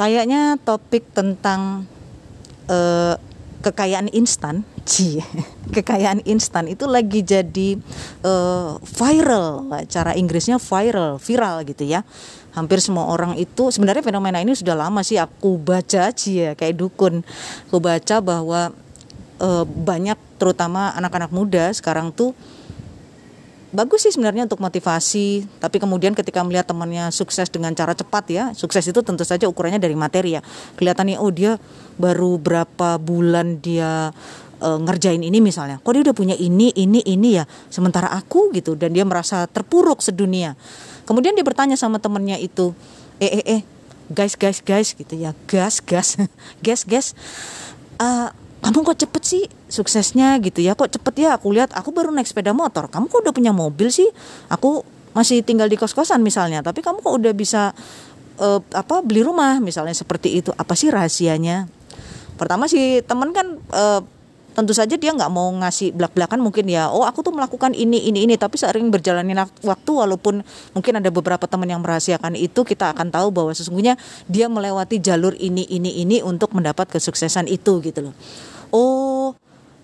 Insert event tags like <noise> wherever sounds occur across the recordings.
kayaknya topik tentang uh, kekayaan instan, <laughs> cie, kekayaan instan itu lagi jadi uh, viral, cara Inggrisnya viral, viral gitu ya. Hampir semua orang itu sebenarnya fenomena ini sudah lama sih aku baca cie kayak dukun. Aku baca bahwa uh, banyak terutama anak-anak muda sekarang tuh bagus sih sebenarnya untuk motivasi tapi kemudian ketika melihat temannya sukses dengan cara cepat ya sukses itu tentu saja ukurannya dari materi ya. Kelihatannya oh dia baru berapa bulan dia uh, ngerjain ini misalnya. Kok dia udah punya ini ini ini ya sementara aku gitu dan dia merasa terpuruk sedunia. Kemudian dia bertanya sama temennya itu eh eh eh guys guys guys gitu ya gas gas <laughs> gas gas uh, kamu kok cepet sih suksesnya? Gitu ya. Kok cepet ya? Aku lihat aku baru naik sepeda motor. Kamu kok udah punya mobil sih? Aku masih tinggal di kos-kosan misalnya tapi kamu kok udah bisa uh, apa beli rumah? Misalnya seperti itu. Apa sih rahasianya? Pertama sih temen kan uh, tentu saja dia nggak mau ngasih belak-belakan mungkin ya oh aku tuh melakukan ini ini ini. Tapi sering berjalannya waktu walaupun mungkin ada beberapa teman yang merahasiakan itu kita akan tahu bahwa sesungguhnya dia melewati jalur ini ini ini untuk mendapat kesuksesan itu gitu loh oh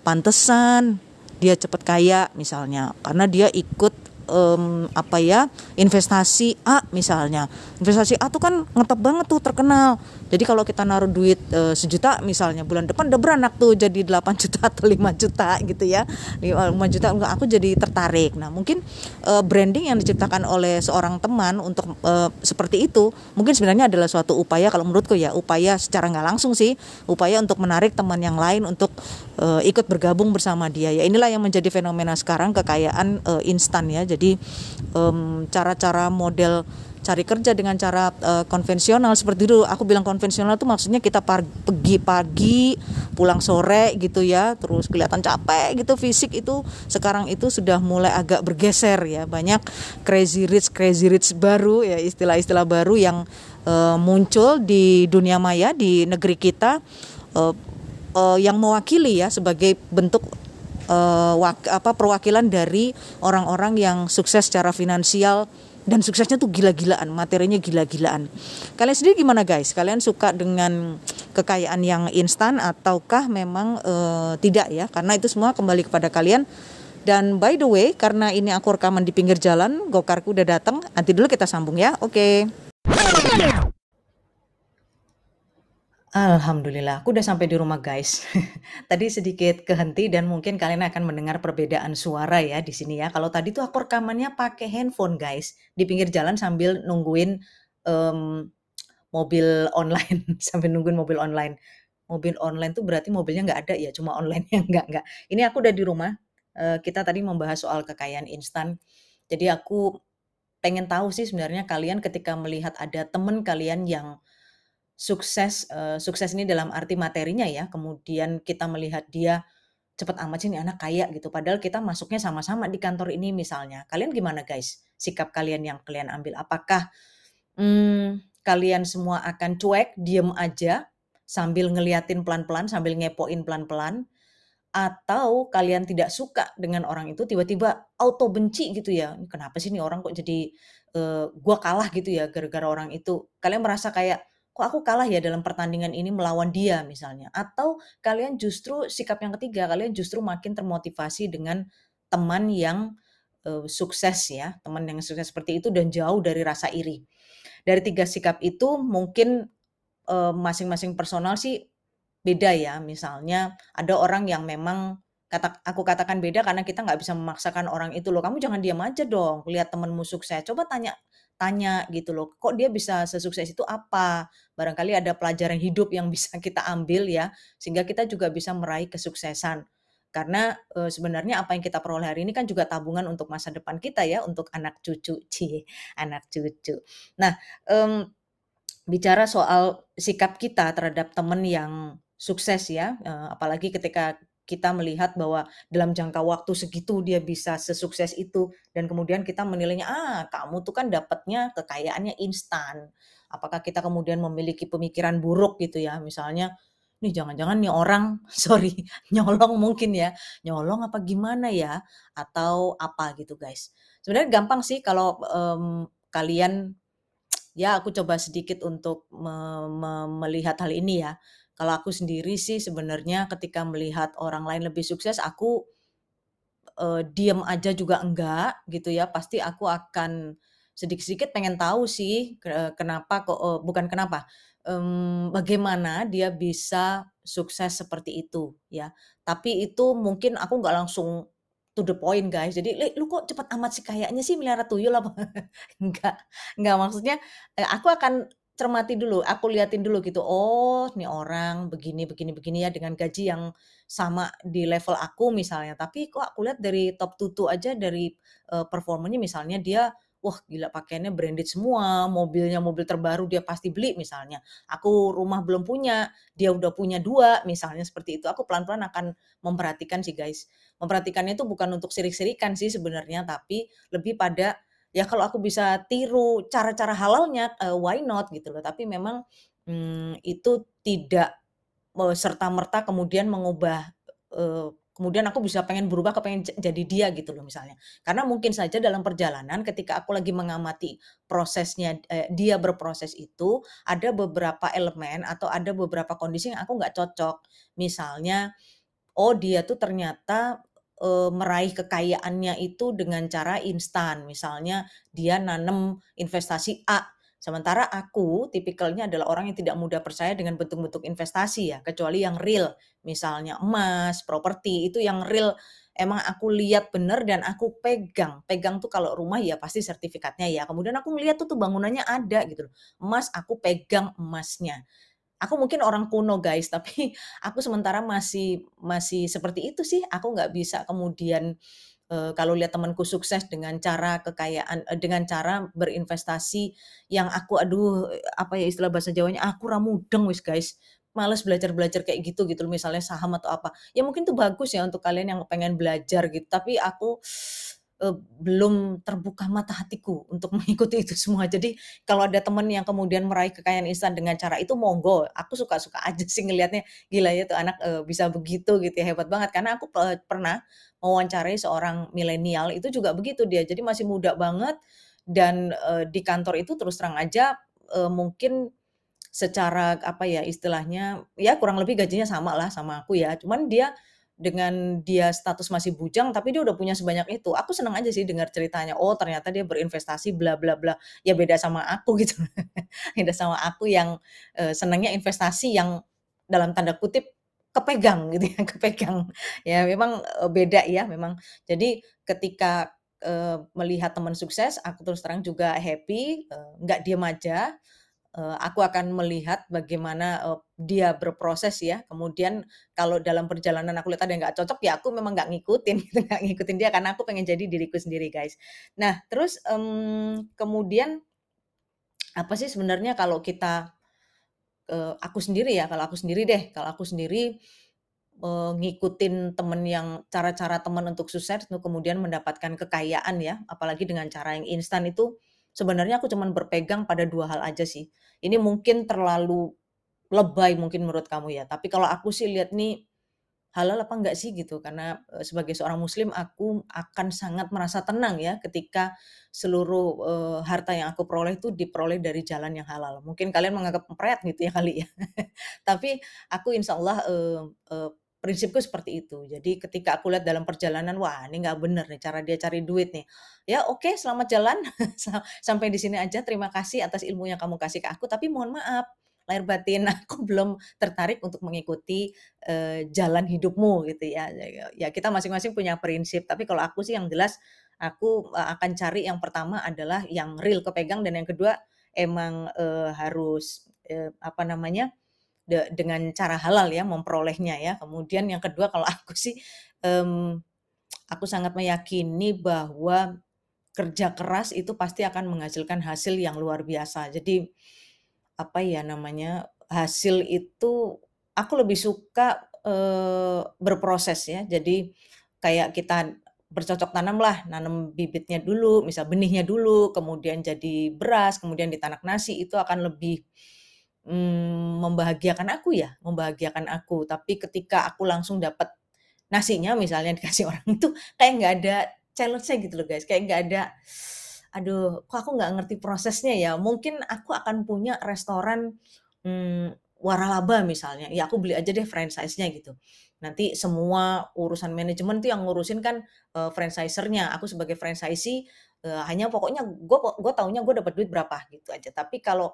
pantesan dia cepat kaya misalnya. Karena dia ikut um, apa ya investasi A misalnya. Investasi A tuh kan ngetop banget tuh terkenal. Jadi kalau kita naruh duit uh, sejuta misalnya bulan depan udah beranak tuh jadi 8 <laughs> juta atau 5 juta gitu ya. 5 juta enggak aku jadi tertarik. Nah mungkin uh, branding yang diciptakan oleh seorang teman untuk uh, seperti itu mungkin sebenarnya adalah suatu upaya. Kalau menurutku ya upaya secara nggak langsung sih. Upaya untuk menarik teman yang lain untuk uh, ikut bergabung bersama dia ya. Inilah yang menjadi fenomena sekarang kekayaan uh, instan ya. Jadi cara-cara um, model cari kerja dengan cara uh, konvensional seperti itu aku bilang konvensional itu maksudnya kita pergi pagi pulang sore gitu ya terus kelihatan capek gitu fisik itu. Sekarang itu sudah mulai agak bergeser ya. Banyak crazy rich crazy rich baru ya istilah-istilah baru yang uh, muncul di dunia maya di negeri kita uh, uh, yang mewakili ya sebagai bentuk uh, wak, apa perwakilan dari orang-orang yang sukses secara finansial dan suksesnya tuh gila-gilaan, materinya gila-gilaan. Kalian sendiri gimana guys? Kalian suka dengan kekayaan yang instan ataukah memang uh, tidak ya? Karena itu semua kembali kepada kalian. Dan by the way, karena ini aku rekaman di pinggir jalan, gokarku udah datang. Nanti dulu kita sambung ya. Oke. Okay. Alhamdulillah, aku udah sampai di rumah guys. <laughs> tadi sedikit kehenti dan mungkin kalian akan mendengar perbedaan suara ya di sini ya. Kalau tadi tuh aku rekamannya pakai handphone guys di pinggir jalan sambil nungguin um, mobil online, <laughs> sambil nungguin mobil online. Mobil online tuh berarti mobilnya nggak ada ya, cuma online yang <laughs> nggak nggak. Ini aku udah di rumah. Uh, kita tadi membahas soal kekayaan instan. Jadi aku pengen tahu sih sebenarnya kalian ketika melihat ada temen kalian yang sukses uh, sukses ini dalam arti materinya ya, kemudian kita melihat dia cepat amat sih nih anak kaya gitu, padahal kita masuknya sama-sama di kantor ini misalnya. Kalian gimana guys? Sikap kalian yang kalian ambil? Apakah hmm, kalian semua akan cuek, diem aja sambil ngeliatin pelan-pelan, sambil ngepoin pelan-pelan, atau kalian tidak suka dengan orang itu tiba-tiba auto benci gitu ya kenapa sih nih orang kok jadi uh, gua kalah gitu ya gara-gara orang itu kalian merasa kayak kok aku kalah ya dalam pertandingan ini melawan dia misalnya? Atau kalian justru sikap yang ketiga kalian justru makin termotivasi dengan teman yang uh, sukses ya teman yang sukses seperti itu dan jauh dari rasa iri. Dari tiga sikap itu mungkin masing-masing uh, personal sih beda ya. Misalnya ada orang yang memang kata aku katakan beda karena kita nggak bisa memaksakan orang itu loh kamu jangan diam aja dong lihat temenmu sukses. Coba tanya tanya gitu loh, kok dia bisa sesukses itu apa? Barangkali ada pelajaran hidup yang <laughs> bisa kita ambil ya, sehingga kita juga bisa meraih kesuksesan. Karena e, sebenarnya apa yang kita peroleh hari ini kan juga tabungan untuk masa depan kita ya, untuk anak cucu, <laughs> cie, anak cucu. Nah, um, bicara soal sikap kita terhadap teman yang sukses ya, e, apalagi ketika kita melihat bahwa dalam jangka waktu segitu dia bisa sesukses itu. Dan kemudian kita menilainya ah kamu tuh kan dapatnya kekayaannya instan. Apakah kita kemudian memiliki pemikiran buruk gitu ya? Misalnya nih jangan-jangan nih orang <laughs> sorry nyolong mungkin ya. Nyolong apa gimana ya? Atau apa gitu guys. Sebenarnya gampang sih kalau um, kalian ya aku coba sedikit untuk me me melihat hal ini ya. Kalau aku sendiri sih sebenarnya ketika melihat orang lain lebih sukses aku, eee, diem aja juga enggak gitu ya, pasti aku akan sedikit-sedikit pengen tahu sih ke kenapa kok eee, bukan kenapa, mmm, bagaimana dia bisa sukses seperti itu ya. Tapi itu mungkin aku nggak langsung to the point guys, jadi, "Li, lu kok cepet amat sih kayaknya sih melihara tuyul apa?" <laughs> Enggak enggak, maksudnya, eee, aku akan cermati dulu, aku liatin dulu gitu, "Oh, nih orang begini begini begini ya dengan gaji yang sama di level aku," misalnya, "tapi kok aku lihat dari top tutu aja dari, eee, performanya misalnya dia, wah gila pakaiannya branded semua, mobilnya mobil terbaru dia pasti beli," misalnya. "Aku rumah belum punya, dia udah punya 2," misalnya seperti itu. Aku pelan-pelan akan memperhatikan sih guys. Memperhatikannya itu bukan untuk sirik-sirikan sih sebenarnya, tapi lebih pada, ya kalau aku bisa tiru cara-cara halalnya, eee, why not gitu loh. Tapi memang, mmm, itu tidak me serta-merta kemudian mengubah, eee, kemudian aku bisa pengen berubah kepengen ja jadi dia gitu loh misalnya. Karena mungkin saja dalam perjalanan ketika aku lagi mengamati prosesnya, eee, dia berproses itu, ada beberapa elemen atau ada beberapa kondisi yang aku nggak cocok. Misalnya, oh dia tuh ternyata, eee, meraih kekayaannya itu dengan cara instan. Misalnya dia nanem investasi A, sementara aku tipikalnya adalah orang yang tidak mudah percaya dengan bentuk-bentuk investasi ya, kecuali yang real. Misalnya emas, properti, itu yang real emang aku lihat bener dan aku pegang. Pegang tuh kalau rumah ya pasti sertifikatnya ya, kemudian aku ngelihat tuh tuh bangunannya ada gitu. Emas, aku pegang emasnya. Aku mungkin orang kuno guys, <laughs> tapi aku sementara masih masih seperti itu sih. Aku nggak bisa kemudian, eee, kalau lihat temenku sukses dengan cara kekayaan eee, dengan cara berinvestasi yang aku aduh, apa ya istilah bahasa Jawanya, aku ra mudeng wis guys, males belajar-belajar kayak gitu gitu misalnya saham atau apa. Ya mungkin itu bagus ya untuk kalian yang pengen belajar gitu, tapi aku, eee, belum terbuka mata hatiku untuk <laughs> mengikuti itu semua. Jadi kalau ada temen yang kemudian meraih kekayaan instan dengan cara itu monggo, aku suka-suka aja sih ngelihatnya, gila ya tuh anak, eee, bisa begitu gitu ya, hebat banget. Karena aku pe pernah mewawancarai seorang milenial, itu juga begitu dia, jadi masih muda banget dan, eee, di kantor itu terus terang aja, eee, mungkin secara apa ya istilahnya, ya kurang lebih gajinya samalah sama aku ya, cuman dia dengan dia status masih bujang, tapi dia udah punya sebanyak itu. Aku seneng aja sih dengar ceritanya, oh ternyata dia berinvestasi bla bla bla. Ya beda sama aku gitu, <laughs> beda sama aku yang, eee, senengnya investasi yang dalam tanda kutip "kepegang" gitu ya, <laughs> kepegang. Ya memang, eee, beda ya memang. Jadi ketika, eee, melihat teman sukses, aku terus terang juga happy, nggak diem aja, aku akan melihat bagaimana, eee, dia berproses ya, kemudian kalau dalam perjalanan aku lihat ada yang nggak cocok, ya aku memang nggak ngikutin <laughs> gitu, nggak ngikutin dia karena aku pengen jadi diriku sendiri, guys. Nah terus, mmm, kemudian apa sih sebenarnya kalau kita eee, aku sendiri ya, kalau aku sendiri deh, kalau aku sendiri, eee, ngikutin temen yang cara-cara temen untuk sukses kemudian mendapatkan kekayaan ya, apalagi dengan cara yang instan itu, sebenarnya aku cuman berpegang pada 2 hal aja sih. Ini mungkin terlalu lebay mungkin menurut kamu ya, tapi kalau aku sih lihat nih, halal apa enggak sih gitu, karena, eee, sebagai seorang muslim aku akan sangat merasa tenang ya ketika seluruh, eee, harta yang aku peroleh itu diperoleh dari jalan yang halal. Mungkin kalian menganggap "Pempret," gitu ya kali ya. <laughs> Tapi aku insya Allah, eee eee, prinsipku seperti itu. Jadi ketika aku lihat dalam perjalanan, wah ini nggak bener nih cara dia cari duit nih. Ya oke selamat jalan, <laughs> sa sampai di sini aja, terima kasih atas ilmu yang kamu kasih ke aku, tapi mohon maaf, lahir batin <laughs> aku belum tertarik untuk mengikuti, eee, jalan hidupmu gitu ya. Ya kita masing-masing punya prinsip, tapi kalau aku sih yang jelas, aku, eee, akan cari yang pertama adalah yang real kepegang dan yang kedua emang, eee, harus, eee, apa namanya, de dengan cara halal ya memperolehnya ya. Kemudian yang kedua kalau <laughs> aku sih, mmm, aku sangat meyakini bahwa kerja keras itu pasti akan menghasilkan hasil yang luar biasa. Jadi, apa ya namanya, hasil itu aku lebih suka, eee, berproses ya. Jadi kayak kita bercocok tanamlah, nanam bibitnya dulu, misal benihnya dulu, kemudian jadi beras, kemudian ditanak nasi, itu akan lebih, mmm, membahagiakan aku ya, membahagiakan aku. Tapi ketika aku langsung dapat nasinya misalnya <laughs> dikasih orang itu kayak nggak ada challenge-nya gitu loh guys, kayak nggak ada aduh kok aku nggak ngerti prosesnya ya, mungkin aku akan punya restoran, mmm, waralaba misalnya, ya aku beli aja deh franchise-nya gitu. Nanti semua urusan manajemen tuh yang ngurusin kan, eee, franchiser-nya, aku sebagai franchisee, eee, hanya pokoknya gue gue taunya gue dapat duit berapa gitu aja. Tapi kalau,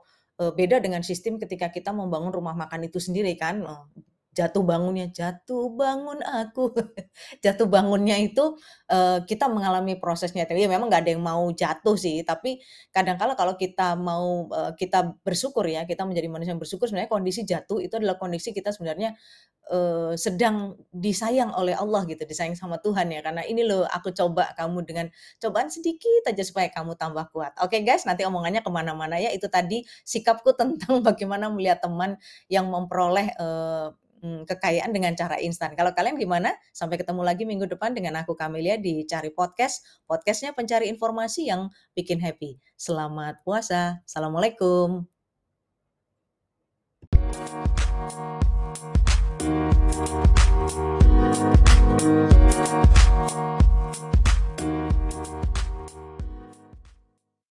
beda dengan sistem ketika kita membangun rumah makan itu sendiri kan, eee, jatuh bangunnya, "Jatuh bangun aku." <laughs> Jatuh bangunnya itu, eee, kita mengalami prosesnya, tapi ya memang nggak ada yang mau jatuh sih, tapi kadang kala kalau kita mau, eee, kita bersyukur ya, kita menjadi manusia yang bersyukur sebenarnya kondisi jatuh itu adalah kondisi kita sebenarnya, eee, sedang disayang oleh Allah gitu, disayang sama Tuhan ya, karena ini loh aku coba kamu dengan cobaan sedikit aja supaya kamu tambah kuat. Oke guys, nanti omongannya ke mana-mana ya, itu tadi sikapku tentang <laughs> bagaimana melihat teman yang memperoleh, eee, mmm, kekayaan dengan cara instan. Kalau kalian gimana? Sampai ketemu lagi minggu depan dengan aku Kamelia di Cari Podcast, podcast-nya pencari informasi yang bikin happy. Selamat puasa. Assalamualaikum.